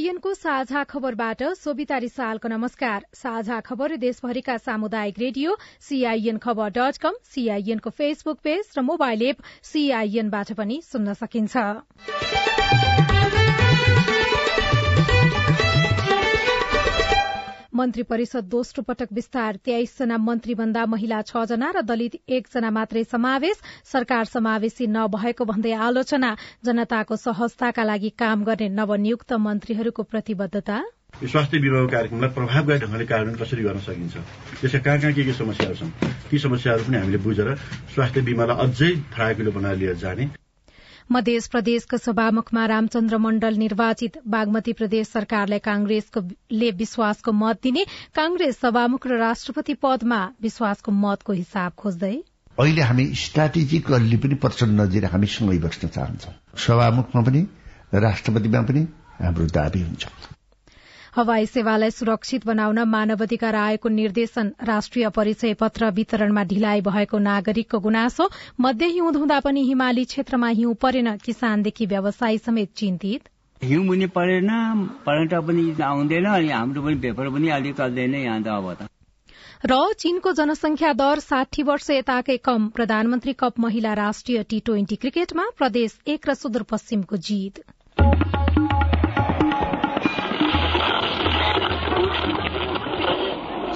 सीआईएनको साझा खबरबाट सोभिता रिसालको नमस्कार। साझा खबर देशभरिका सामुदायिक रेडियो सीआईएन खबर डट कम सीआईएनको फेसबुक पेज र मोबाइल एप सीआईएनबाट पनि सुन्न सकिन्छ। मन्त्री परिषद दोस्रो पटक विस्तार तेइसजना मन्त्री भन्दा महिला छ जना र दलित एकजना मात्रै समावेश। सरकार समावेशी नभएको भन्दै आलोचना जनताको सहजताका लागि काम गर्ने नवनियुक्त मन्त्रीहरूको प्रतिबद्धता। स्वास्थ्य विभागको कार्यक्रमलाई प्रभावकारी ढंगले कार्यान्वयन कसरी गर्न सकिन्छ? त्यसका कहाँ कहाँ के के समस्याहरू छन्? ती समस्याहरू पनि हामीले बुझेर स्वास्थ्य बीमालाई अझै फराकिलो बनाएर लिएर जाने मध्य प्रदेशको सभामुखमा रामचन्द्र मण्डल निर्वाचित बागमती प्रदेश सरकारलाई कांग्रेसले विश्वासको मत दिने कांग्रेस सभामुख र राष्ट्रपति पदमा विश्वासको मतको हिसाब खोज्दै। अहिले हामी स्ट्राटेजिकल्ली पनि प्रचण्ड हामी सँगै बस्न चाहन्छौ। सभामुखमा पनि राष्ट्रपतिमा पनि हाम्रो दावी हुन्छ। हवाई सेवालाई सुरक्षित बनाउन मानवाधिकार आयोगको निर्देशन राष्ट्रिय परिचय पत्र वितरणमा ढिलाइ भएको नागरिकको गुनासो मध्य हिउँद हुँदा पनि हिमाली क्षेत्रमा हिउँ परेन किसानदेखि व्यवसायी समेत चिन्तित। हिउँ पनि परेन परेन्ट पनि आउँदैन अनि हाम्रो पनि पेपर पनि अलिक चल्दैन यहाँ त अब त। र चीनको जनसंख्या दर साठी वर्ष यताकै कम प्रधानमन्त्री कप महिला राष्ट्रिय टी ट्वेन्टी क्रिकेटमा प्रदेश एक र सुदूरपश्चिमको जीत।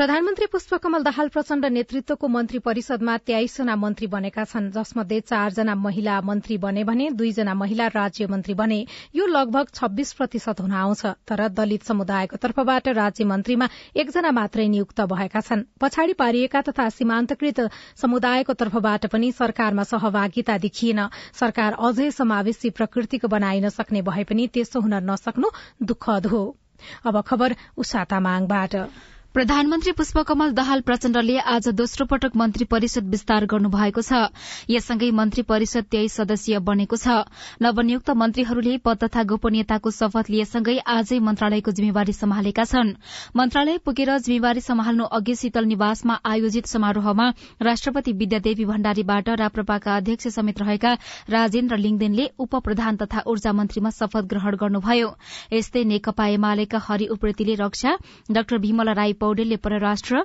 प्रधानमन्त्री पुष्पकमल दाहाल प्रचण्ड नेतृत्वको मन्त्री परिषदमा तेइसजना मन्त्री बनेका छन् जसमध्ये चारजना महिला मन्त्री बने भने दुईजना महिला राज्य मन्त्री बने। यो लगभग छब्बीस प्रतिशत हुन आउँछ तर दलित समुदायको तर्फबाट राज्य मन्त्रीमा एकजना मात्रै नियुक्त भएका छन्। पछाडि पारिएका तथा सीमान्तकृत समुदायको तर्फबाट पनि सरकारमा सहभागिता देखिएन। सरकार अझै समावेशी प्रकृतिको बनाइन सक्ने भए पनि त्यसो हुन नसक्नु दुःखद हो। प्रधानमन्त्री पुष्पकमल दहाल प्रचण्डले आज दोस्रो पटक मन्त्री परिषद विस्तार गर्नुभएको छ। यससँगै मन्त्री परिषद तेइस सदस्यीय बनेको छ। नवनियुक्त मन्त्रीहरूले पद तथा गोपनीयताको शपथ लिएसँगै आजै मन्त्रालयको जिम्मेवारी सम्हालेका छन्। मन्त्रालय पुगेर जिम्मेवारी सम्हाल्नु अघि शीतल निवासमा आयोजित समारोहमा राष्ट्रपति विद्यादेवी भण्डारीबाट राप्रपाका अध्यक्ष समेत रहेका राजेन्द्र लिङदेनले उप प्रधान तथा ऊर्जा मन्त्रीमा शपथ ग्रहण गर्नुभयो। यस्तै नेकपा एमालेका हरि उप्रेतीले रक्षा डाक्टर भीमला राई पौडेलले परराष्ट्र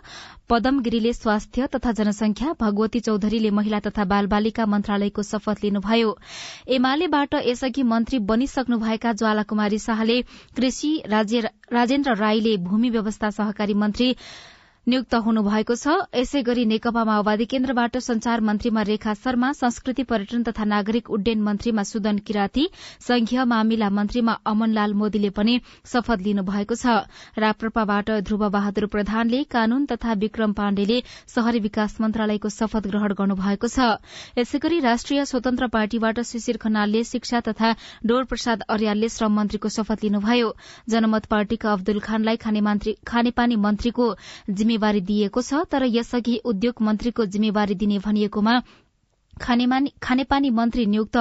पदम गिरीले स्वास्थ्य तथा जनसंख्या भगवती चौधरीले महिला तथा बाल बालिका मन्त्रालयको शपथ लिनुभयो। एमालेबाट यसअघि मन्त्री बनिसक्नुभएका ज्वाला कुमारी शाहले कृषि राजेन्द्र राईले भूमि व्यवस्था सहकारी मन्त्री नियुक्त हुनुभएको छ। यसै गरी नेकपा माओवादी केन्द्रबाट संचार मन्त्रीमा रेखा शर्मा संस्कृति पर्यटन तथा नागरिक उड्डयन मन्त्रीमा सुदन किराती संघीय मामिला मन्त्रीमा अमनलाल मोदीले पनि शपथ लिनुभएको छ। राप्रपाबाट ध्रुव बहादुर प्रधानले कानून तथा विक्रम पाण्डेले शहरी विकास मन्त्रालयको शपथ ग्रहण गर्नुभएको छ। यसै गरी राष्ट्रिय स्वतन्त्र पार्टीबाट शिशिर खनालले शिक्षा तथा डोर प्रसाद अर्यालले श्रम मन्त्रीको शपथ लिनुभयो। जनमत पार्टीका अब्दुल खानलाई खानेपानी मन्त्रीको जिम्मे जिम्मेवारी दिएको छ तर यसअघि उद्योग मन्त्रीको जिम्मेवारी दिने भनिएकोमा खानेपानी मन्त्री नियुक्त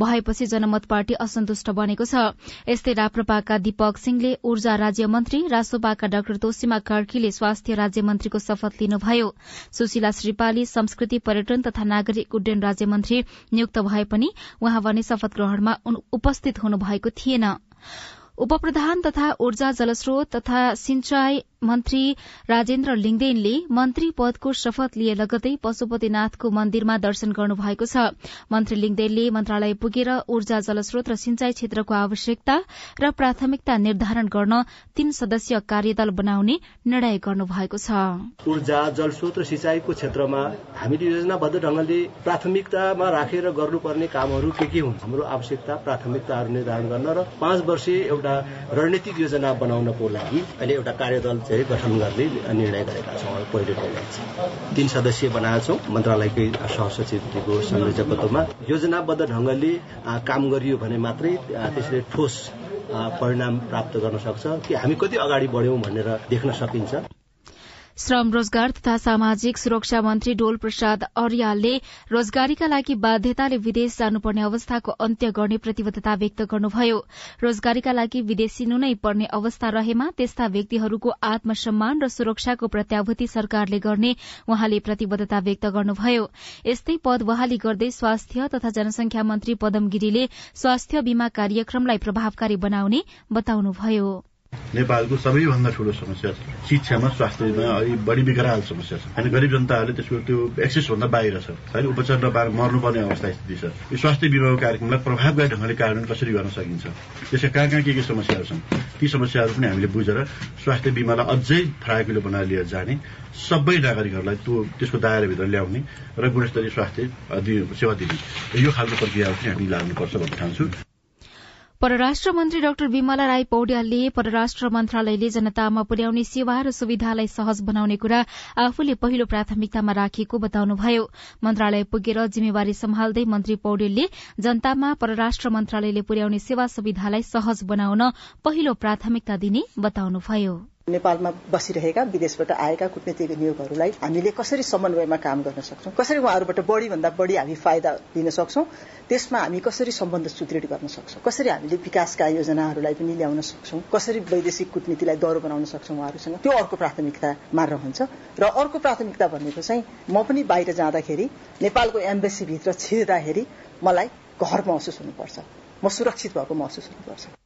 भएपछि जनमत पार्टी असन्तुष्ट बनेको छ। यस्तै राप्रपाका दीपक सिंहले ऊर्जा राज्य मन्त्री रासोपाका डाक्टर तोसिमा कार्कीले स्वास्थ्य राज्य मन्त्रीको शपथ लिनुभयो। सुशीला श्रीपाली संस्कृति पर्यटन तथा नागरिक उड्डयन राज्य मन्त्री नियुक्त भए पनि उहाँ भने शपथ ग्रहणमा उपस्थित हुनुभएको थिएन। उपप्रधान तथा ऊर्जा जलस्रोत तथा सिंचाई मन्त्री राजेन्द्र लिङदेनले मन्त्री पदको शपथ लिए लगतै पशुपतिनाथको मन्दिरमा दर्शन गर्नु भएको छ। मन्त्री लिङदेनले मन्त्रालय पुगेर ऊर्जा जलस्रोत र सिंचाई क्षेत्रको आवश्यकता र प्राथमिकता निर्धारण गर्न तीन सदस्यीय कार्यदल बनाउने निर्णय गर्नु भएको छ। ऊर्जा जलस्रोत र सिंचाईको क्षेत्रमा हामीले योजनाबद्ध ढंगले प्राथमिकतामा राखेर गर्नुपर्ने कामहरू के के हुन्? हाम्रो आवश्यकता प्राथमिकताहरू निर्धारण गर्न र पाँच वर्ष एउटा रणनीतिक योजना बनाउनको लागि अहिले एउटा कार्यदल चाहिँ गठन गर्ने निर्णय गरेका छौँ पहिलो निर्णय तीन सदस्यीय बनाएका छौँ मन्त्रालयकै सहसचिवको संयोजकत्वमा योजनाबद्ध ढंगले काम गरियो भने मात्रै त्यसले ठोस परिणाम प्राप्त गर्न सक्छ कि हामी कति अगाडि बढ्यौं भनेर देख्न सकिन्छ। श्रम रोजगार तथा सामाजिक सुरक्षा मन्त्री डोल प्रसाद अर्यालले रोजगारीका लागि बाध्यताले विदेश जानुपर्ने अवस्थाको अन्त्य गर्ने प्रतिबद्धता व्यक्त गर्नुभयो। रोजगारीका लागि विदेशिनु नै पर्ने अवस्था रहेमा त्यस्ता व्यक्तिहरूको आत्मसम्मान र सुरक्षाको प्रत्याभूति सरकारले गर्ने उहाँले प्रतिबद्धता व्यक्त गर्नुभयो। यस्तै पद बहाली गर्दै स्वास्थ्य तथा जनसंख्या मन्त्री पदम गिरीले स्वास्थ्य बीमा कार्यक्रमलाई प्रभावकारी बनाउने बताउनुभयो। नेपालको सबैभन्दा ठूलो समस्या शिक्षामा स्वास्थ्यमा अलि बढी विकराल समस्या छ। होइन गरिब जनताहरूले त्यसको त्यो एक्सेस भन्दा बाहिर छ। होइन उपचार नपाएर मर्नुपर्ने अवस्था स्थिति छ। यो स्वास्थ्य बिमाको कार्यक्रमलाई प्रभावकारी ढंगले कार्यान्वयन कसरी गर्न सकिन्छ? त्यसका कहाँ कहाँ के के समस्याहरू छन्? ती समस्याहरू पनि हामीले बुझेर स्वास्थ्य बिमालाई अझै फराकिलो बनाएर लिएर जाने सबै नागरिकहरूलाई त्यो त्यसको दायराभित्र ल्याउने र गुणस्तरीय स्वास्थ्य सेवा दिने। यो खालको प्रक्रियाहरू पनि हामी लाग्नुपर्छ भन्ने ठान्छु परराष्ट्र मन्त्री डाक्टर विमला राई पौड्यालले परराष्ट्र मन्त्रालयले जनतामा पुर्याउने सेवा र सुविधालाई सहज बनाउने कुरा आफूले पहिलो प्राथमिकतामा राखिएको बताउनुभयो। मन्त्रालय पुगेर जिम्मेवारी सम्हाल्दै मन्त्री पौडेलले जनतामा परराष्ट्र मन्त्रालयले पुर्याउने सेवा सुविधालाई सहज बनाउन पहिलो प्राथमिकता दिने बताउनुभयो। नेपालमा बसिरहेका विदेशबाट आएका कूटनीतिक नियोगहरूलाई हामीले कसरी समन्वयमा काम गर्न सक्छौँ? कसरी उहाँहरूबाट बढी भन्दा बढी हामी फाइदा लिन सक्छौँ? त्यसमा हामी कसरी सम्बन्ध सुदृढ गर्न सक्छौँ? कसरी हामीले विकासका योजनाहरूलाई पनि ल्याउन सक्छौँ? कसरी वैदेशिक कूटनीतिलाई दह्रो बनाउन सक्छौँ उहाँहरूसँग? त्यो अर्को प्राथमिकतामा रहन्छ। र अर्को प्राथमिकता भनेको चाहिँ म पनि बाहिर जाँदाखेरि नेपालको एम्बेसीभित्र छिर्दाखेरि मलाई घर महसुस हुनुपर्छ। म सुरक्षित भएको महसुस हुनुपर्छ।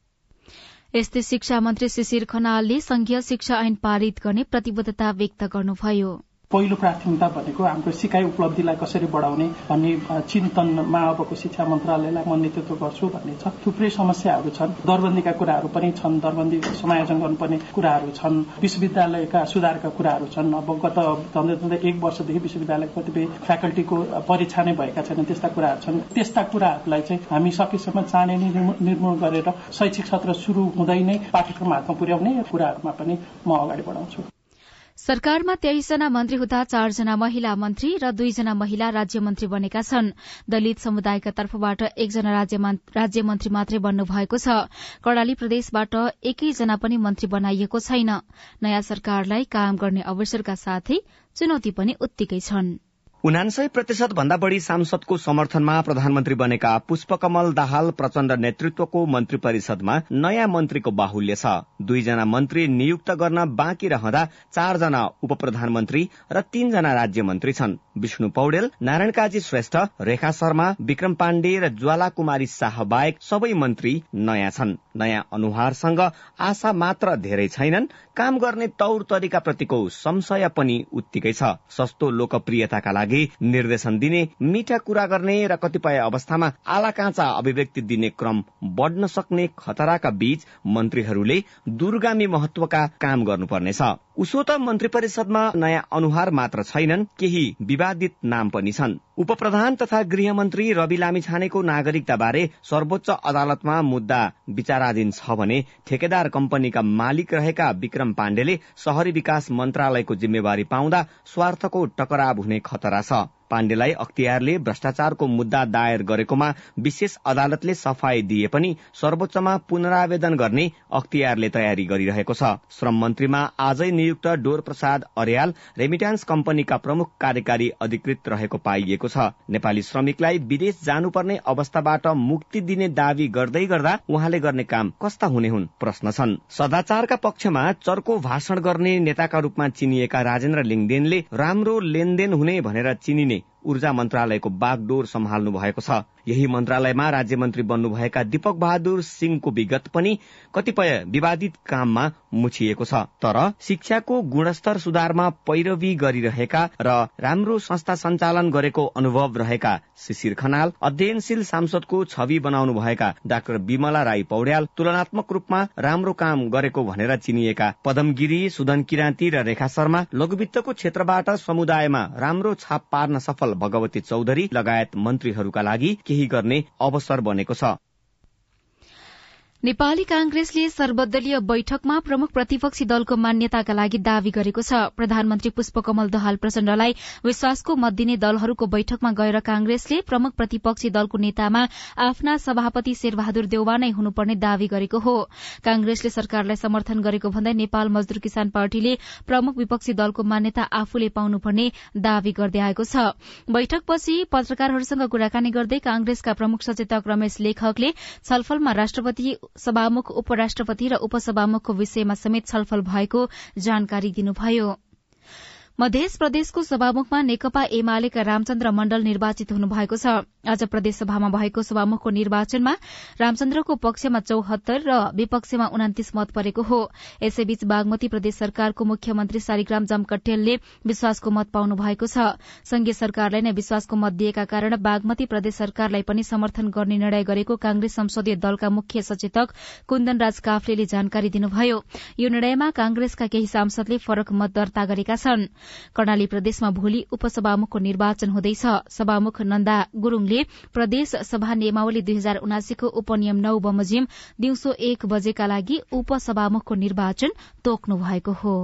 यस्तै शिक्षा मन्त्री शिशिर खनालले संघीय शिक्षा ऐन पारित गर्ने प्रतिबद्धता व्यक्त गर्नुभयो। पहिलो प्राथमिकता भनेको हाम्रो सिकाइ उपलब्धिलाई कसरी बढाउने भन्ने चिन्तनमा अबको शिक्षा मन्त्रालयलाई म नेतृत्व गर्छु भन्ने छ। थुप्रै समस्याहरू छन्। दरबन्दीका कुराहरू पनि छन्। दरबन्दी समायोजन गर्नुपर्ने कुराहरू छन्। विश्वविद्यालयका सुधारका कुराहरू छन्। अब गत झन्डै झन्डै एक वर्षदेखि विश्वविद्यालय कतिपय फ्याकल्टीको परीक्षा नै भएका छैनन्। त्यस्ता कुराहरू छन्। त्यस्ता कुराहरूलाई चाहिँ हामी सकेसम्म चाँडै नै निर्मूल गरेर शैक्षिक सत्र शुरू हुँदै नै पाठ्यक्रम हातमा पुर्याउने कुराहरूमा पनि म अगाडि बढाउँछु। सरकारमा तेइसजना मन्त्री हुँदा चारजना महिला मन्त्री र दुईजना महिला राज्य मन्त्री बनेका छन्। दलित समुदायका तर्फबाट एकजना राज्य मन्त्री मात्रै बन्नु भएको छ। कर्णाली प्रदेशबाट एकैजना पनि मन्त्री बनाइएको छैन। नयाँ सरकारलाई काम गर्ने अवसरका साथै चुनौती पनि उत्तिकै छन्। उनासय प्रतिशत भन्दा बढ़ी सांसदको समर्थनमा प्रधानमन्त्री बनेका पुष्पकमल दाहाल प्रचण्ड नेतृत्वको मन्त्री परिषदमा नयाँ मन्त्रीको बाहुल्य छ। दुईजना मन्त्री नियुक्त गर्न बाँकी रहँदा चारजना उप प्रधानमन्त्री र तीनजना राज्य मन्त्री छन्। विष्णु पौडेल नारायण काजी श्रेष्ठ रेखा शर्मा विक्रम पाण्डे र ज्वाला कुमारी शाह बाहेक सबै मन्त्री नयाँ छन्। नयाँ अनुहारसँग आशा मात्र धेरै छैनन्। काम गर्ने तौर तरिका प्रतिको संशय पनि उत्तिकै छ। सस्तो लोकप्रियताका लागि निर्देशन दिने मिठा कुरा गर्ने र कतिपय अवस्थामा आला काँचा अभिव्यक्ति दिने क्रम बढ़न सक्ने खतराका बीच मन्त्रीहरूले दूरगामी महत्वका काम गर्नुपर्नेछ। उसो त मन्त्री परिषदमा नयाँ अनुहार मात्र छैनन् केही विवादित नाम पनि छन्। उप प्रधान तथा गृहमन्त्री रवि लामी छानेको नागरिकता बारे सर्वोच्च अदालतमा मुद्दा विचाराधीन छ भने ठेकेदार कम्पनीका मालिक रहेका विक्रम पाण्डेले शहरी विकास मन्त्रालयको जिम्मेवारी पाउँदा स्वार्थको टकराव हुने खतरा छ। पाण्डेलाई अख्तियारले भ्रष्टाचारको मुद्दा दायर गरेकोमा विशेष अदालतले सफाई दिए पनि सर्वोच्चमा पुनरावेदन गर्ने अख्तियारले तयारी गरिरहेको छ। श्रम मन्त्रीमा आजै नियुक्त डोर प्रसाद अर्याल रेमिट्यान्स कम्पनीका प्रमुख कार्यकारी अधिकृत रहेको पाइएको छ। नेपाली श्रमिकलाई विदेश जानुपर्ने अवस्थाबाट मुक्ति दिने दावी गर्दै गर्दा उहाँले गर्ने काम कस्ता हुने हुन् प्रश्न छन्। सदाचारका पक्षमा चर्को भाषण गर्ने नेताका रूपमा चिनिएका राजेन्द्र लिङदेनले राम्रो लेनदेन हुने भनेर चिनिने ऊर्जा मन्त्रालयको बागडोर सम्हाल्नु भएको छ। यही मन्त्रालयमा राज्य मन्त्री बन्नुभएका दीपक बहादुर सिंहको विगत पनि कतिपय विवादित काममा मुछिएको छ तर शिक्षाको गुणस्तर सुधारमा पैरवी गरिरहेका र राम्रो संस्था सञ्चालन गरेको अनुभव रहेका शिशिर खनाल अध्ययनशील सांसदको छवि बनाउनु भएका डाक्टर विमला राई पौड्याल तुलनात्मक रूपमा राम्रो काम गरेको भनेर चिनिएका पदम गिरी सुदन किराँती र रेखा शर्मा लघुवित्तको क्षेत्रबाट समुदायमा राम्रो छाप पार्न सफल भगवती चौधरी लगायत मन्त्रीहरूका लागि केही गर्ने अवसर बनेको छ। नेपाली कांग्रेसले सर्वदलीय बैठकमा प्रमुख प्रतिपक्षी दलको मान्यताका लागि दावी गरेको छ। प्रधानमन्त्री पुष्पकमल दहाल प्रचण्डलाई विश्वासको मत दिने दलहरूको बैठकमा गएर कांग्रेसले प्रमुख प्रतिपक्षी दलको नेतामा आफ्ना सभापति शेरबहादुर देउवा नै हुनुपर्ने दावी गरेको हो। कांग्रेसले सरकारलाई समर्थन गरेको भन्दै नेपाल मजदूर किसान पार्टीले प्रमुख विपक्षी दलको मान्यता आफूले पाउनुपर्ने दावी गर्दै आएको छ। बैठकपछि पत्रकारहरूसँग कुराकानी गर्दै कांग्रेसका प्रमुख सचेतक रमेश लेखकले छलफलमा राष्ट्रपति सभामुख उपराष्ट्रपति र उपसभामुखको विषयमा समेत छलफल भएको जानकारी दिनुभयो। मध्य प्रदेशको सभामुखमा नेकपा एमालेका रामचन्द्र मण्डल निर्वाचित हुनुभएको छ। आज प्रदेशसभामा भएको सभामुखको निर्वाचनमा रामचन्द्रको पक्षमा चौहत्तर र विपक्षमा उनातिस मत परेको हो। यसैबीच बागमती प्रदेश सरकारको मुख्यमन्त्री शालिग्राम जमकट्टेलले विश्वासको मत पाउनु भएको छ। संघीय सरकारलाई नै विश्वासको मत दिएका कारण बागमती प्रदेश सरकारलाई पनि समर्थन गर्ने निर्णय गरेको कांग्रेस संसदीय दलका मुख्य सचेतक कुन्दन राज काफ्लेले जानकारी दिनुभयो। यो निर्णयमा कांग्रेसका केही सांसदले फरक मत दर्ता गरेका छन्। कर्णाली प्रदेशमा भोलि उपसभामुखको निर्वाचन हुँदैछ। सभामुख नन्दा गुरूङले प्रदेश सभा नियमावली दुई हजार उनासीको उपनियम नौ बमोजिम दिउँसो एक बजेका लागि उपसभामुखको निर्वाचन तोक्नु भएको हो।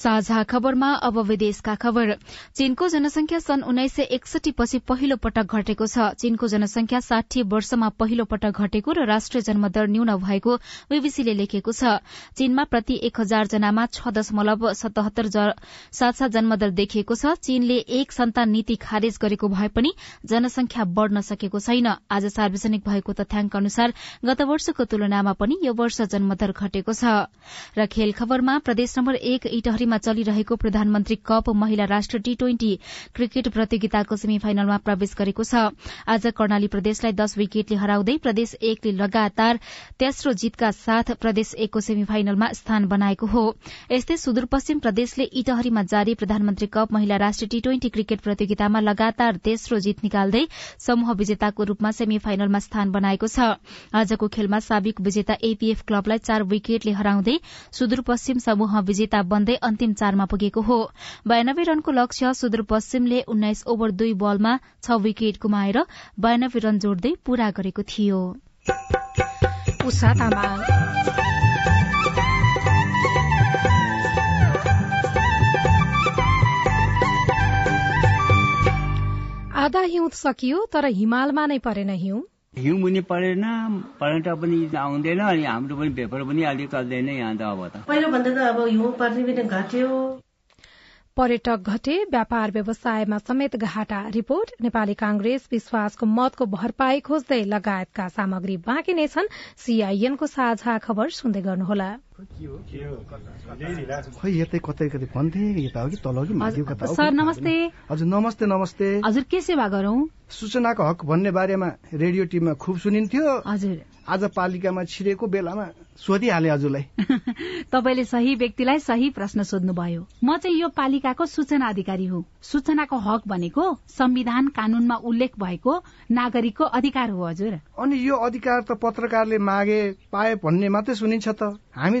साझा खबरमा अब विदेशका खबर। चीनको जनसंख्या सन् उन्नाइस सय एकसठी पछि पहिलो पटक घटेको छ। चीनको जनसंख्या साठी वर्षमा पहिलो पटक घटेको र राष्ट्रिय जन्मदर न्यून भएको बीबीसीले लेखेको छ। चीनमा प्रति एक हजार जनामा छ दशमलव सतहत्तर सात सात जन्मदर देखिएको छ। चीनले एक सन्तान नीति खारेज गरेको भए पनि जनसंख्या बढ़न सकेको छैन। आज सार्वजनिक भएको तथ्याङ्क अनुसार गत वर्षको तुलनामा पनि यो वर्ष जन्मदर घटेको छ। र खेल खबरमा प्रदेश नम्बर एक इटहरी मा चलिरहेको प्रधानमन्त्री कप महिला राष्ट्र टी ट्वेन्टी क्रिकेट प्रतियोगिताको सेमी फाइनलमा प्रवेश गरेको छ। आज कर्णाली प्रदेशलाई दश विकेटले हराउँदै प्रदेश एकले लगातार तेस्रो जीतका साथ प्रदेश एकको सेमी फाइनलमा स्थान बनाएको हो। यस्तै सुदूरपश्चिम प्रदेशले इटहरीमा जारी प्रधानमन्त्री कप महिला राष्ट्रिय टी ट्वेन्टी क्रिकेट प्रतियोगितामा लगातार तेस्रो जीत निकाल्दै समूह विजेताको रूपमा सेमी फाइनलमा स्थान बनाएको छ। आजको खेलमा साबिक विजेता एपीएफ क्लबलाई चार विकेटले हराउँदै सुदूरपश्चिम समूह विजेता बन्दै अन्तिम चारमा पुगेको हो। बयानब्बे रनको लक्ष्य सुदूरपश्चिमले उन्नाइस ओभर दुई बलमा छ विकेट गुमाएर बयानब्बे रन जोड्दै पूरा गरेको थियो। आधा हिउँ सकियो तर हिमालमा नै परेन हिउँ। हिउँ पनि परेन पर्यटक पनि आउँदैन अनि हाम्रो पनि पेपर पनि अलिक चल्दैन यहाँ त अब त। पहिलो भन्दा त अब हिउँ पर्ने पनि घट्यो। पर्यटक घटे व्यापार व्यवसायमा समेत घाटा। रिपोर्ट नेपाली कांग्रेस विश्वासको मतको भरपाई खोज्दै लगायतका सामग्री बाँकी नै छन्। सीआईएनको साझा खबर सुन्दै गर्नुहोला। खै यतै कतै कतै भन्थे यता हो कि तल कि माथि कता सर नमस्ते हजुर नमस्ते नमस्ते हजुर के सेवा गरौं सूचनाको हक भन्ने बारेमा रेडियो टिममा खुब सुनिन्थ्यो हजुर आज पालिकामा छिरेको बेलामा सोधिहाले हजुरलाई तपाईँले सही व्यक्तिलाई सही प्रश्न सोध्नुभयो म चाहिँ यो पालिकाको सूचना अधिकारी हुँ सूचनाको हक भनेको संविधान कानूनमा उल्लेख भएको नागरिकको अधिकार हो हजुर अनि यो अधिकार त पत्रकारले मागे पाए भन्ने मात्रै सुनिन्छ त हामी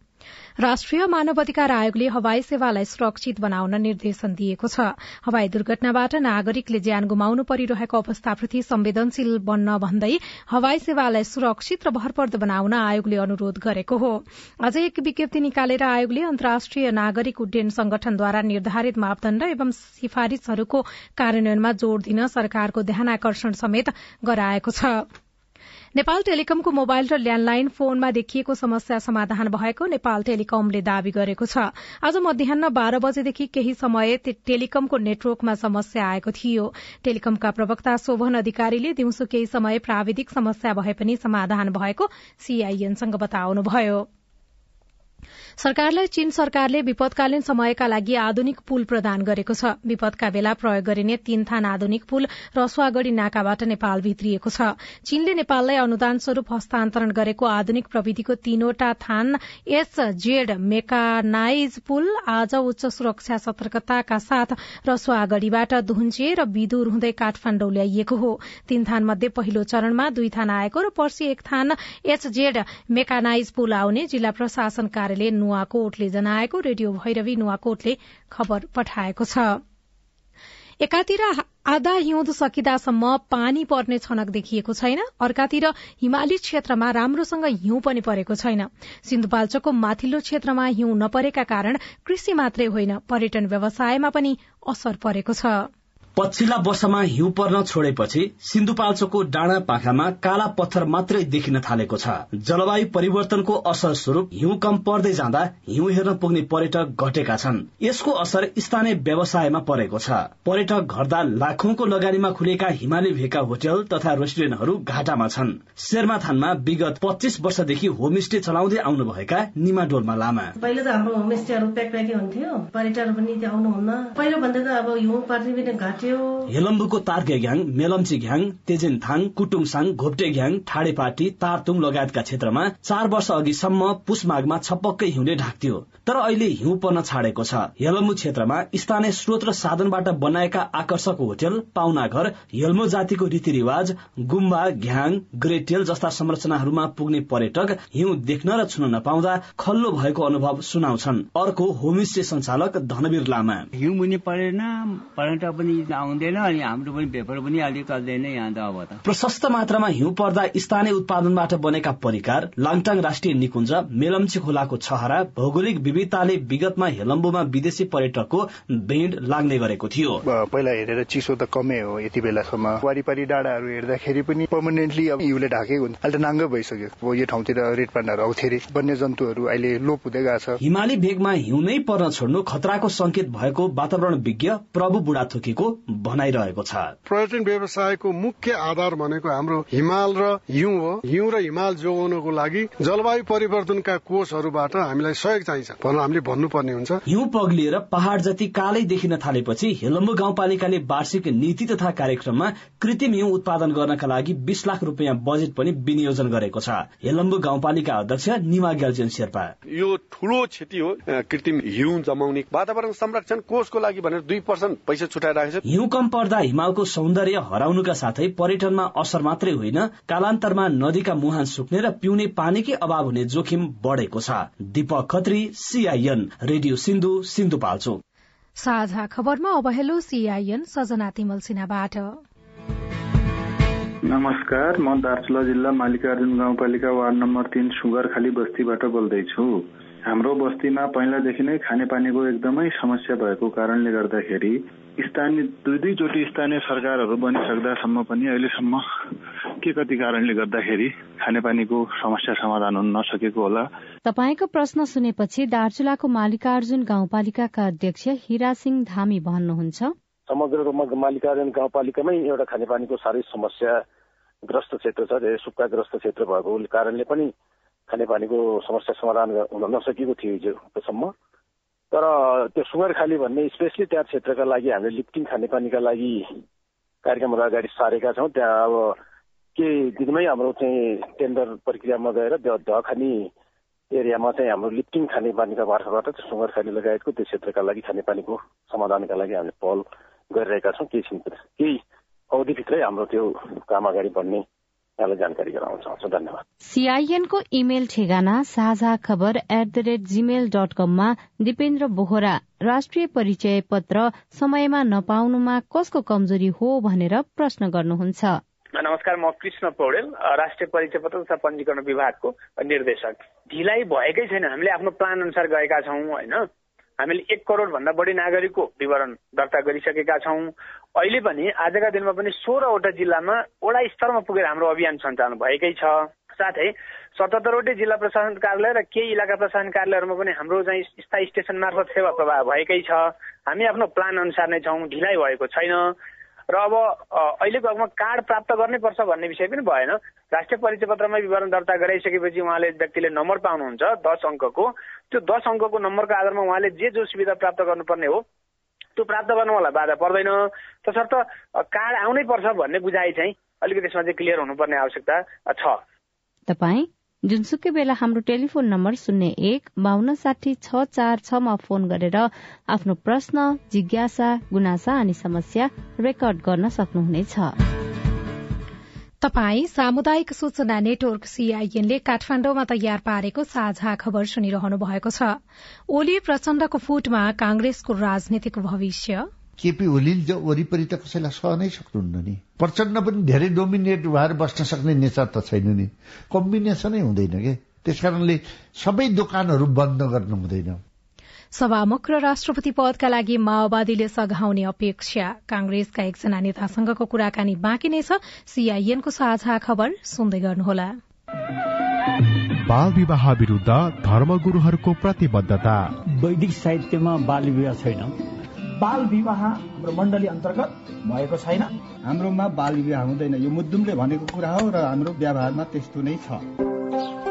राष्ट्रिय मानवाधिकार आयोगले हवाई सेवालाई सुरक्षित बनाउन निर्देशन दिएको छ। हवाई दुर्घटनाबाट नागरिकले ज्यान गुमाउनु परिरहेको अवस्थाप्रति संवेदनशील बन्न भन्दै हवाई सेवालाई सुरक्षित र भरपर्दो बनाउन आयोगले अनुरोध गरेको हो। अझ एक विज्ञप्ति निकालेर आयोगले अन्तर्राष्ट्रिय नागरिक उड्डयन संगठनद्वारा निर्धारित मापदण्ड एवं सिफारिशहरूको कार्यान्वयनमा जोड़ दिन सरकारको ध्यानाकर्षण समेत गराएको छ। नेपाल टेलिकमको मोबाइल र ल्याण्डलाइन फोनमा देखिएको समस्या समाधान भएको नेपाल टेलिकमले दावी गरेको छ। आज मध्याह बाह्र बजेदेखि केही समय टेलिकमको नेटवर्कमा समस्या आएको थियो। टेलिकमका प्रवक्ता शोभन अधिकारीले दिउँसो केही समय प्राविधिक समस्या भए पनि समाधान भएको सीआईएनसँग बताउनुभयो। सरकारलाई चीन सरकारले विपदकालीन समयका लागि आधुनिक पुल प्रदान गरेको छ। विपदका बेला प्रयोग गरिने तीन थान आधुनिक पुल रसुवागढ़ी नाकाबाट नेपाल भित्रिएको छ। चीनले नेपाललाई अनुदान स्वरूप हस्तान्तरण गरेको आधुनिक प्रविधिको तीनवटा थान एस जेड मेकानाइज पुल आज उच्च सुरक्षा सतर्कताका साथ रसुवागढ़ीबाट धुन्चे र विदुर हुँदै काठमाण्डौ ल्याइएको हो। तीन थान मध्ये पहिलो चरणमा दुई थान आएको र पर्सि एक थान एच जेड मेकानाइज पुल आउने जिल्ला प्रशासन कार्यालय नुवाकोटले जनाएको रेडियो भैरवी नुवाकोटले खबर पठाएको छ। एकातिर आधा हिउँद सकिदासम्म पानी पर्ने छनक देखिएको छैन। अर्कातिर हिमाली क्षेत्रमा राम्रोसँग हिउँ पनि परेको छैन। सिन्धुपाल्चोकको माथिल्लो क्षेत्रमा हिउँ नपरेका कारण कृषि मात्रै होइन। पर्यटन व्यवसायमा पनि असर परेको छ। पछिल्ला वर्षमा हिउँ पर्न छोडेपछि सिन्धुपाल्चोकको डाँडा पाखामा काला पत्थर मात्रै देखिन थालेको छ। जलवायु परिवर्तनको असर स्वरूप हिउँ कम पर्दै जाँदा हिउँ हेर्न पुग्ने पर्यटक घटेका छन्। यसको असर स्थानीय व्यवसायमा परेको छ। पर्यटक घट्दा लाखौंको लगानीमा खुलेका हिमाली भेका होटल तथा रेस्टुरेन्टहरू घाटामा छन्। शेरमाथानमा विगत पच्चिस वर्षदेखि होमस्टे चलाउँदै आउनुभएका निमा डोल्मा लामा। पहिला त हाम्रो होमस्टेहरू प्याक प्याकै हुन्थ्यो। पर्यटकहरू पनि आउनुहुन्न। पहिलो भन्दा त अब हिउँ पर्ने हेलम्बुको तार्के घ्याङ मेलम्ची घ्याङ तेजेनथाङ कुटुङसाङ घोप्टे घ्याङ ठाडेपाटी तारतुङ लगायतका क्षेत्रमा चार वर्ष अघिसम्म पुष माघमा छपक्कै हिउँले ढाक्थ्यो। तर अहिले हिउँ पर्न छाडेको छ। हेलम्बु क्षेत्रमा स्थानीय स्रोत र साधनबाट बनाएका आकर्षक होटल पाहुना घर हेल्मो जातिको रीतिरिवाज गुम्बा घ्याङ ग्रेटेल जस्ता संरचनाहरूमा पुग्ने पर्यटक हिउँ देख्न र छुन नपाउँदा खल्लो भएको अनुभव सुनाउँछन्। अर्को होमस्टे संचालक धनवीर लामा। हिउँ मुनि परेन। पर्यटक पनि आउँदैन अनि हाम्रो पनि पेपर पनि अलिक चल्दैन यहाँ त अब त। प्रशस्त मात्रामा हिउँ पर्दा स्थानीय उत्पादनबाट बनेका परिकार लाङटाङ राष्ट्रिय निकुञ्ज मेलम्ची खोलाको छहरा भौगोलिक विविधताले विगतमा हेलम्बुमा विदेशी पर्यटकको भेड लाग्ने गरेको थियो। पहिला हेरेर चिसो त कमै हो यति बेलासम्म। वारिपारी डाँडाहरू हेर्दाखेरि पनि पर्मानेन्टली अब हिउँले ढाकेको हुन्छ। अहिले त नाङ्गो भइसक्यो। यो ठाउँतिर रेड पाण्डाहरू आउँथे अरे। वन्य जन्तुहरू अहिले लोप हुँदै गएको छ। हिमाली भेगमा हिउँ नै पर्न छोड्नु खतराको संकेत भएको वातावरण विज्ञ प्रभु बुढाथोकीको भनाइरहेको छ। पर्यटन व्यवसायको मुख्य आधार भनेको हाम्रो हिमाल र हिउँ हो। हिउँ र हिमाल जोगाउनको लागि जलवायु परिवर्तनका कोषहरूबाट हामीलाई सहयोग चाहिन्छ भनेर हामीले भन्नुपर्ने हुन्छ। हिउँ पग्लिएर पहाड़ जति कालै देखिन थालेपछि हेलम्बु गाउँपालिकाले वार्षिक नीति तथा कार्यक्रममा कृत्रिम हिउँ उत्पादन गर्नका लागि बीस लाख रुपियाँ बजेट पनि विनियोजन गरेको छ। हेलम्बु गाउँपालिका अध्यक्ष निमा ग्याल्जेन शेर्पा। यो ठूलो क्षति हो कृत्रिम हिउँ जमाउने वातावरण संरक्षण कोषको लागि भनेर दुई पर्सेन्ट पैसा छुट्याइरहेको छ। हिउँ कम पर्दा हिमालको सौन्दर्य हराउनुका साथै पर्यटनमा असर मात्रै होइन कालान्तरमा नदीका मुहान सुक्ने र पिउने पानीकै अभाव हुने जोखिम बढ़ेको छ। Deepak Khatri CIN radio Sindhu Sindhupalchok. साझा खबरमा अब हेलो सीआईएन सजना तिमल सिन्हाबाट। नमस्कार म दार्चुला जिल्ला मालिकार्जुन गाउँपालिका वार्ड नम्बर तीन सुगरखाली बस्तीबाट बोल्दैछु हाम्रो बस्तीमा पहिलादेखि नै खानेपानीको एकदमै समस्या भएको कारणले गर्दाखेरि स्थानीय दुई दुईचोटि स्थानीय सरकारहरू बनिसक्दासम्म पनि अहिलेसम्म के कति कारणले गर्दाखेरि खानेपानीको समस्या समाधान हुन नसकेको होला? तपाईँको प्रश्न सुनेपछि दार्चुलाको मालिकार्जुन गाउँपालिकाका अध्यक्ष हिरा सिंह धामी भन्नुहुन्छ। समग्र रूपमा मालिकार्जुन गाउँपालिकामै एउटा खानेपानीको साह्रै समस्या ग्रस्त क्षेत्र छ सुक्खाग्रस्त क्षेत्र भएको कारणले पनि खानेपानीको समस्या समाधान हुन नसकेको थियो हिजोसम्म। तर त्यो सुँगरखाली भन्ने स्पेसली त्यहाँ क्षेत्रका लागि हामीले लिफ्टिङ खानेपानीका लागि कार्यक्रमहरू अगाडि सारेका छौँ। त्यहाँ अब के दिनमै हाम्रो चाहिँ टेन्डर प्रक्रियामा गएर त्यो धखानी एरियामा चाहिँ हाम्रो लिफ्टिङ खानेपानीका मार्फतबाट सुँगरखाली लगायतको त्यो क्षेत्रका लागि खानेपानीको समाधानका लागि हामीले पहल गरिरहेका छौँ। केही केही अवधिभित्रै हाम्रो त्यो काम अगाडि बढ्ने यहाँलाई जानकारी गराउन चाहन्छु। धन्यवाद। सीआईएनको इमेल ठेगाना साझा खबर at the rate Gmail dot कममा दिपेन्द्र बोहरा। राष्ट्रिय परिचय पत्र समयमा नपाउनुमा कसको कमजोरी हो भनेर प्रश्न गर्नुहुन्छ। नमस्कार म कृष्ण पौडेल राष्ट्रिय परिचय पत्र तथा पञ्जीकरण विभागको निर्देशक। ढिलाइ भएकै छैन हामीले आफ्नो प्लान अनुसार गएका छौँ होइन? हामीले एक करोड भन्दा बढी नागरिकको विवरण दर्ता गरिसकेका छौँ। अहिले पनि आजका दिनमा पनि सोह्रवटा जिल्लामा वडा स्तरमा पुगेर हाम्रो अभियान सञ्चालन भएकै छ। साथै सतहत्तरवटै जिल्ला प्रशासन कार्यालय र केही इलाका प्रशासन कार्यालयहरूमा पनि हाम्रो चाहिँ स्थायी स्टेसन मार्फत सेवा प्रवाह भएकै छ। हामी आफ्नो प्लान अनुसार नै छौँ ढिलाइ भएको छैन। र अब अहिलेको हकमा कार्ड प्राप्त गर्नै पर्छ भन्ने विषय पनि भएन। राष्ट्रिय परिचय पत्रमा विवरण दर्ता गराइसकेपछि उहाँले व्यक्तिले नम्बर पाउनुहुन्छ दस अङ्कको। त्यो दस अङ्कको नम्बरको आधारमा उहाँले जे जो सुविधा प्राप्त गर्नुपर्ने हो त्यो प्राप्त गर्नुलाई बाधा पर्दैन। तसर्थ कार्ड आउनै पर्छ भन्ने बुझाइ चाहिँ अलिकति त्यसमा चाहिँ क्लियर हुनुपर्ने आवश्यकता छ। तपाईँ जुनसुकै बेला हाम्रो टेलिफोन नम्बर शून्य एक बान्न साठी छ चार छमा फोन गरेर आफ्नो प्रश्न जिज्ञासा गुनासा अनि समस्या रेकर्ड गर्न सक्नुहुनेछ। तपाई सामुदायिक सूचना नेटवर्क सीआईएनले काठमाण्डुमा तयार पारेको साझा खबर सुनिरहनु भएको छ। ओली प्रचण्डको फुटमा कांग्रेसको राजनीतिक भविष्य। केपी ओलील वरिपरि त कसैलाई सहनै सक्नुहुन्न नि। प्रचण्ड पनि धेरै डोमिनेट भएर बस्न सक्ने नेता त छैन नि। कम्बिनेसनै हुँदैन के? त्यसकारणले सबै दोकानहरू बन्द गर्नु हुँदैन। सभामुख र राष्ट्रपति पदका लागि माओवादीले सघाउने अपेक्षा। कांग्रेसका एकजना नेतासँगको कुराकानी बाँकी नै छ। सीआईएनको साझा खबर सुन्दै गर्नुहोला। बाल विवाह विरूद्ध धर्मगुरूहरूको प्रतिबद्धता। वैदिक साहित्यमा बाल विवाह छैन। बाल विवाह हाम्रो मण्डली अन्तर्गत भएको छैन। हाम्रोमा बाल विवाह हुँदैन। यो मुद्दुमले भनेको कुरा हो र हाम्रो व्यवहारमा त्यस्तो नै छ।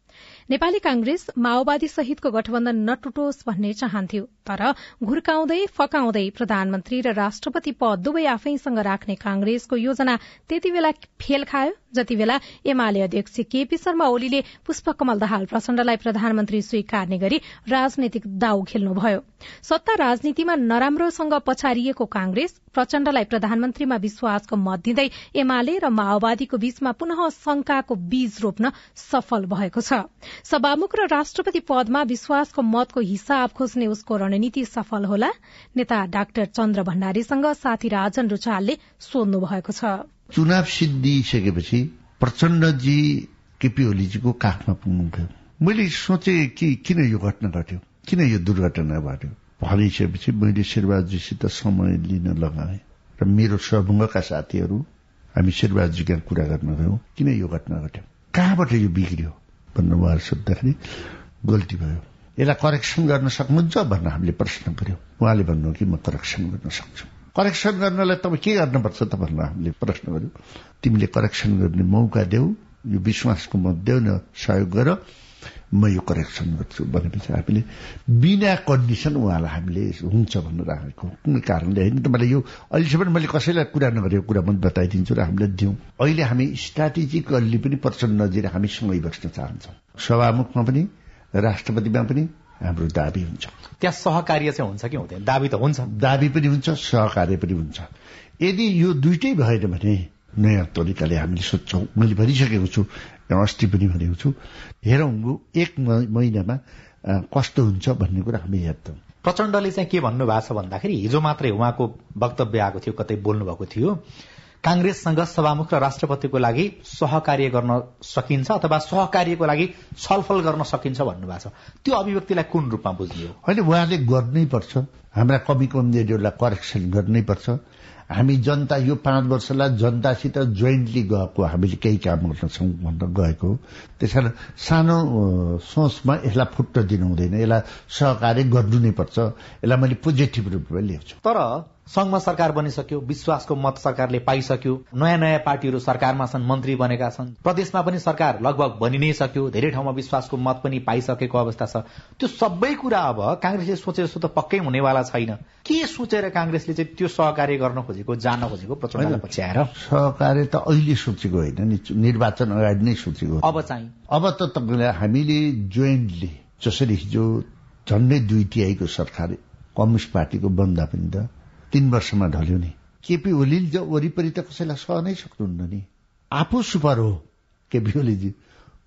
नेपाली कांग्रेस माओवादी सहितको गठबन्धन नटुटोस् भन्ने चाहन्थ्यो तर घुर्काउँदै फकाउँदै प्रधानमन्त्री र राष्ट्रपति पद दुवै आफैसँग राख्ने कांग्रेसको योजना त्यति बेला फेल खायो। जति बेला एमाले अध्यक्ष केपी शर्मा ओलीले पुष्पकमल दाहाल प्रचण्डलाई प्रधानमन्त्री स्वीकार्ने गरी राजनैतिक दाउ खेल्नुभयो। सत्ता राजनीतिमा नराम्रोसँग पछारिएको कांग्रेस प्रचण्डलाई प्रधानमन्त्रीमा विश्वासको मत दिँदै एमाले र माओवादीको बीचमा पुनः शंकाको बीज रोप्न सफल भएको छ। सभामुख र राष्ट्रपति पदमा विश्वासको मतको हिसाब खोज्ने उसको रणनीति सफल होला। नेता डाक्टर चन्द्र भण्डारीसँग साथी राजन रुचालले सोध्नु भएको छ। चुनाव सिद्धिसकेपछि प्रचण्डजी केपी ओलीजीको काखमा पुग्नुभयो मैले सोचे कि किन यो घटना घट्यो? किन यो दुर्घटना घट्यो? भनिसकेपछि मैले शेरबहादुरजीसित समय लिन लगाएँ। र मेरो समूहका साथीहरू हामी शेरबहादुरजीका कुरा गर्न गयौं किन यो घटना घट्यो? कहाँबाट यो बिग्रियो? भनेर उहाँहरू सोद्धाखेरि गल्ती भयो। यसलाई करेक्सन गर्न सक्नुहुन्छ भनेर हामीले प्रश्न गर्यो। उहाँले भन्नु कि म करेक्सन गर्न सक्छु। करेक्सन गर्नलाई तपाईँ के गर्नुपर्छ त भनेर हामीले प्रश्न गर्यो। तिमीले करेक्सन गर्ने मौका देऊ यो विश्वासको मत देऊ न सहयोग गर। म यो करेक्सन गर्छु भनेपछि हामीले बिना कन्डिसन उहाँलाई हामीले हुन्छ भनेर राखेको कुनै कारणले होइन। तपाईँले यो अहिलेसम्म मैले कसैलाई कुरा नगरेको कुरा पनि बताइदिन्छु र हामीले दिउँ। अहिले हामी स्ट्राटेजिकल्ली पनि प्रचण्ड नजिर हामी सँगै बस्न चाहन्छौँ। सभामुखमा पनि राष्ट्रपतिमा पनि हाम्रो दाबी हुन्छ। त्यहाँ सहकार्य चाहिँ हुन्छ कि हुँदैन? दाबी त हुन्छ। दाबी पनि हुन्छ सहकार्य पनि हुन्छ। यदि यो दुइटै भएन भने नयाँ तरिकाले हामीले सोध्छौँ मैले भनिसकेको छु अस्ति पनि भनेको छु हेरौँ एक महिनामा कस्तो हुन्छ भन्ने कुरा हामी हेर्छौँ प्रचण्डले चाहिँ के भन्नुभएको छ भन्दाखेरि हिजो मात्रै उहाँको वक्तव्य आएको थियो कतै बोल्नु भएको थियो कांग्रेससँग सभामुख र राष्ट्रपतिको लागि सहकार्य गर्न सकिन्छ अथवा सहकार्यको लागि छलफल गर्न सकिन्छ भन्नुभएको छ त्यो अभिव्यक्तिलाई कुन रूपमा बुझ्ने हो होइन उहाँले गर्नै पर्छ हाम्रा कमी कमजोरीहरूलाई करेक्सन गर्नै पर्छ हामी जनता यो पाँच वर्षलाई जनतासित जोइन्टली गएको हामीले केही काम गर्छौँ भनेर गएको। त्यस कारण सानो सोचमा यसलाई फुट्ट दिनु हुँदैन यसलाई सहकार्य गर्नु नै पर्छ। यसलाई मैले पोजिटिभ रूपमा ल्याउँछु। तर संघमा सरकार बनिसक्यो विश्वासको मत सरकारले पाइसक्यो नयाँ नयाँ पार्टीहरू सरकारमा छन् मन्त्री बनेका छन्। प्रदेशमा पनि सरकार लगभग बनि नै सक्यो धेरै ठाउँमा विश्वासको मत पनि पाइसकेको अवस्था छ। त्यो सबै कुरा अब काङ्ग्रेसले सोचे जस्तो त पक्कै हुनेवाला छैन। के सोचेर काङ्ग्रेसले चाहिँ त्यो सहकार्य गर्न खोजेको जान खोजेको? प्रचण्ड पछ्याएर। सहकार्य त अहिले सोचेको होइन नि निर्वाचन अगाडि नै सोचेको अब चाहिँ। अब त तपाईँलाई हामीले जोइन्टली जसरी हिजो झन्डै दुई तिहाईको सरकार कम्युनिस्ट पार्टीको बन्दा पनि त तीन वर्षमा ढल्यो नि। केपी ओलीले वरिपरि त कसैलाई सहनै सक्नुहुन्न नि। आफू सुपर हो केपी ओलीजी।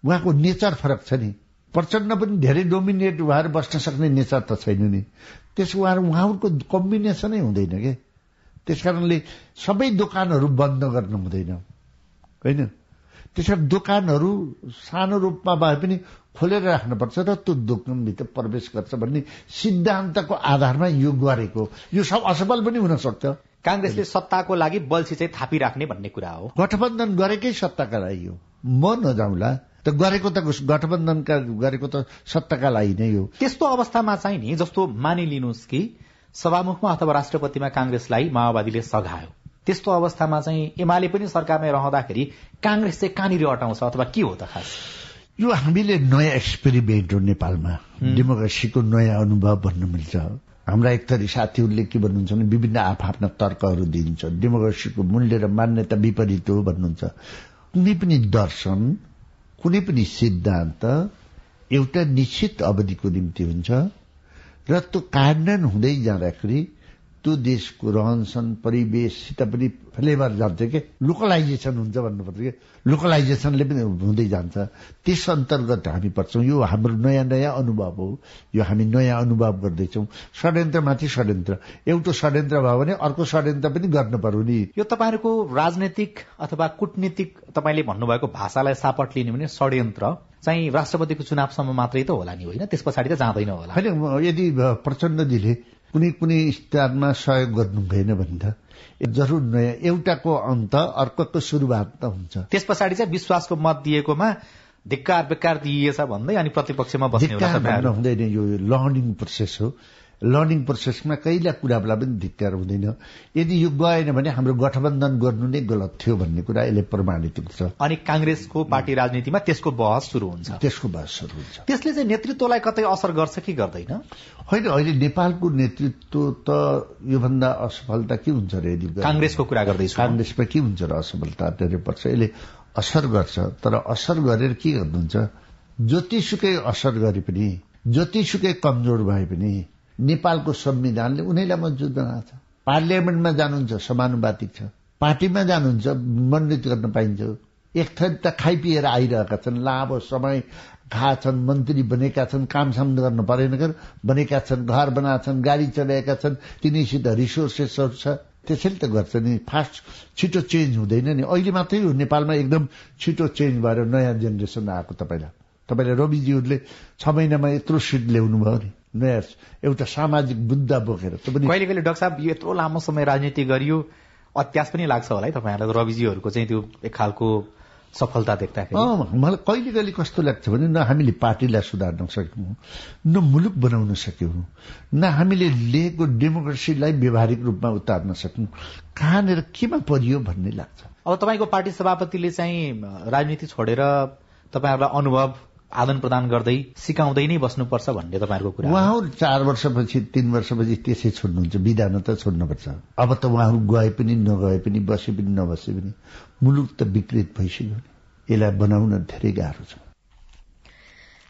उहाँको नेचर फरक छ नि। प्रचण्ड पनि धेरै डोमिनेट भएर बस्न सक्ने नेचर त छैन नि। त्यस उहाँहरू उहाँहरूको कम्बिनेसनै हुँदैन के? त्यस कारणले सबै दोकानहरू बन्द गर्न हुँदैन। होइन? त्यसरी दोकानहरू सानो रूपमा भए पनि खोलेर राख्नुपर्छ र त्यो दोकानभित्र प्रवेश गर्छ भन्ने सिद्धान्तको आधारमा यो गरेको यो सब असफल पनि हुन सक्छ। काङ्ग्रेसले सत्ताको लागि बल्छी चाहिँ थापिराख्ने भन्ने कुरा हो। गठबन्धन गरेकै सत्ताका लागि हो। म नजाउँला। त गरेको त गठबन्धनका गरेको त सत्ताका लागि नै हो। त्यस्तो अवस्थामा चाहिँ नि जस्तो मानिलिनुहोस् कि सभामुखमा अथवा राष्ट्रपतिमा काङ्ग्रेसलाई माओवादीले सघायो। त्यस्तो अवस्थामा चाहिँ एमाले पनि सरकारमै रहँदाखेरि काङ्ग्रेस चाहिँ कहाँनिर अटाउँछ अथवा के हो त खास? यो हामीले नयाँ एक्सपेरिमेन्ट हो नेपालमा। डेमोक्रेसीको नयाँ अनुभव भन्नु मिल्छ। हाम्रा एक थरी साथीहरूले के भन्नुहुन्छ भने विभिन्न आफ्ना तर्कहरू दिन्छ डेमोक्रेसीको मूल्य र मान्यता विपरीत हो भन्नुहुन्छ। कुनै पनि दर्शन कुनै पनि सिद्धान्त एउटा निश्चित अवधिको निम्ति हुन्छ। र त्यो कार्यान्वयन हुँदै जाँदाखेरि त्यो देशको रहनसहन परिवेशसित पनि फ्लेभर जान्छ कि? लोकलाइजेसन हुन्छ भन्नुपर्छ कि? लोकलाइजेसनले पनि हुँदै जान्छ। त्यस अन्तर्गत हामी पर्छौँ। यो हाम्रो नयाँ नयाँ अनुभव हो। यो हामी नयाँ अनुभव गर्दैछौँ। षड्यन्त्रमाथि षड्यन्त्र। एउटा षड्यन्त्र भयो भने अर्को षड्यन्त्र पनि गर्नु पर्यो नि। यो तपाईँहरूको राजनैतिक अथवा कुटनीतिक तपाईँले भन्नुभएको भाषालाई सापट लिने भने षड्यन्त्र। चाहिँ राष्ट्रपतिको चुनावसम्म मात्रै त होला नि होइन? त्यस पछाडि त जाँदैन होला। होइन यदि प्रचण्डजीले कुनै कुनै स्तरमा सहयोग गर्नु भएन भने त जरुर नयाँ एउटाको अन्त अर्कोको सुरुवात त हुन्छ। त्यस पछाडि चाहिँ विश्वासको मत दिएकोमा धिक्कार बेकार दिइएछ भन्दै अनि प्रतिपक्षमा बस्ने हुँदैन यो लर्निङ प्रोसेस हो। लर्निङ प्रोसेसमा कहिल्यै कुरालाई पनि धिक्कार हुँदैन। यदि यो गएन भने हाम्रो गठबन्धन गर्नु नै गलत थियो भन्ने कुरा यसले प्रमाणित हुन्छ। अनि काङ्ग्रेसको पार्टी राजनीतिमा त्यसको बहस शुरू हुन्छ। त्यसको बहस शुरू हुन्छ। त्यसले चाहिँ नेतृत्वलाई कतै असर गर्छ कि गर्दैन? होइन अहिले नेपालको नेतृत्व त योभन्दा असफलता के हुन्छ र यदि काङ्ग्रेसको कुरा गर्दैछु काङ्ग्रेसमा के हुन्छ र असफलता धेरै पर्छ? यसले असर गर्छ तर असर गरेर के गर्नुहुन्छ? जतिसुकै असर गरे पनि जतिसुकै कमजोर भए पनि नेपालको संविधानले उनीलाई मन्जुर बनाएको छ पार्लियामेन्टमा जानुहुन्छ समानुपातिक छ। पार्टीमा जानुहुन्छ मण्डित गर्न पाइन्छ। एक थरी त खाइपिएर आइरहेका छन् लामो समय खा छन् मन्त्री बनेका छन् कामसाम गर्न परेन बनेका छन् घर बनाएका छन् गाडी चलाएका छन् तिनीसित रिसोर्सेसहरू छ। त्यसैले त गर्छ नि फास्ट छिटो चेन्ज हुँदैन नि। अहिले मात्रै हो नेपालमा एकदम छिटो चेन्ज भएर नयाँ जेनेरेसन आएको तपाईँलाई। तपाईँले रविजीहरूले छ महिनामा यत्रो सिट ल्याउनु भयो नि। नयाँ एउटा सामाजिक मुद्दा बोकेर कहिले कहिले डाक्टर साहब यत्रो लामो समय राजनीति गरियो अत्यास पनि लाग्छ होला है तपाईँहरूलाई रविजीहरूको चाहिँ त्यो एक खालको सफलता देख्दाखेरि। मलाई कहिले कहिले कस्तो लाग्छ भने न हामीले पार्टीलाई सुधार्न सक्यौँ न मुलुक बनाउन सक्यौँ न हामीले लिएको डेमोक्रेसीलाई व्यवहारिक रूपमा उतार्न सक्यौँ। कहाँनिर केमा परियो भन्ने लाग्छ। अब तपाईँको पार्टी सभापतिले चाहिँ राजनीति छोडेर तपाईँहरूलाई अनुभव आदान प्रदान गर्दै सिकाउँदै नै बस्नुपर्छ भन्ने तपाईँहरूको कुरा उहाँहरू चार वर्षपछि तीन वर्षपछि त्यसै छोड्नुहुन्छ। विधान त छोड्नुपर्छ। अब त उहाँहरू गए पनि नगए पनि बसे पनि नबसे पनि मुलुक त विकृत भइसक्यो। यसलाई बनाउन धेरै गाह्रो छ।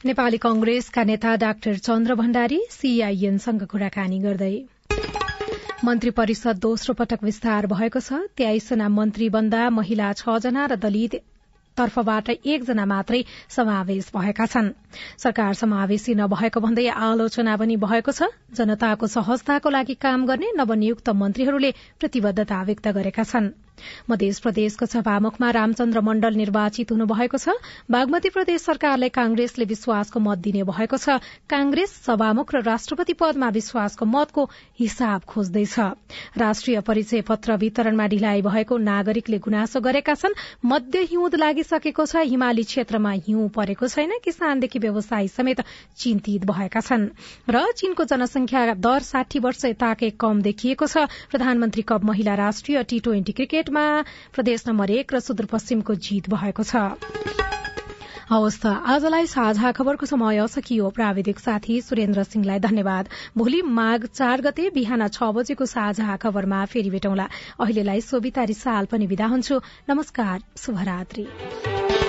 नेपाली कंग्रेसका नेता डाक्टर चन्द्र भण्डारी सीआईएनसँग कुराकानी गर्दै। मन्त्री परिषद दोस्रो पटक विस्तार भएको छ। तेइसजना मन्त्री बन्दा महिला छ जना र दलित तर्फबाट एकजना मात्रै समावेश भएका छन्। सरकार समावेशी नभएको भन्दै आलोचना पनि भएको छ। जनताको सहजताको लागि काम गर्ने नवनियुक्त मन्त्रीहरूले प्रतिबद्धता व्यक्त गरेका छनृ। मध्य प्रदेशको सभामुखमा रामचन्द्र मण्डल निर्वाचित हुनुभएको छ। बागमती प्रदेश सरकारले कांग्रेसले विश्वासको मत दिने भएको छ। कांग्रेस सभामुख र राष्ट्रपति पदमा विश्वासको मतको हिसाब खोज्दैछ। राष्ट्रिय परिचय पत्र वितरणमा ढिलाइ भएको नागरिकले गुनासो गरेका छन्। मध्य हिउँद लागिसकेको छ। हिमाली क्षेत्रमा हिउँ परेको छैन। किसानदेखि व्यवसायी समेत चिन्तित भएका छन्। र चीनको जनसंख्या दर साठी वर्ष यताकै कम देखिएको छ। प्रधानमन्त्री कप महिला राष्ट्रिय टी ट्वेन्टी क्रिकेट क्रिकेटमा प्रदेश नम्बर एक र सुदूरपश्चिमको जीत भएको छ। हवस् त आजलाई साझा खबरको समय सकियो। प्राविधिक साथी सुरेन्द्र सिंहलाई धन्यवाद। भोलि माघ चार गते बिहान छ बजेको साझा खबरमा फेरि भेटौँला। अहिलेलाई सोभिता रिसाल पनि विदा हुन्छु। नमस्कार शुभरात्री।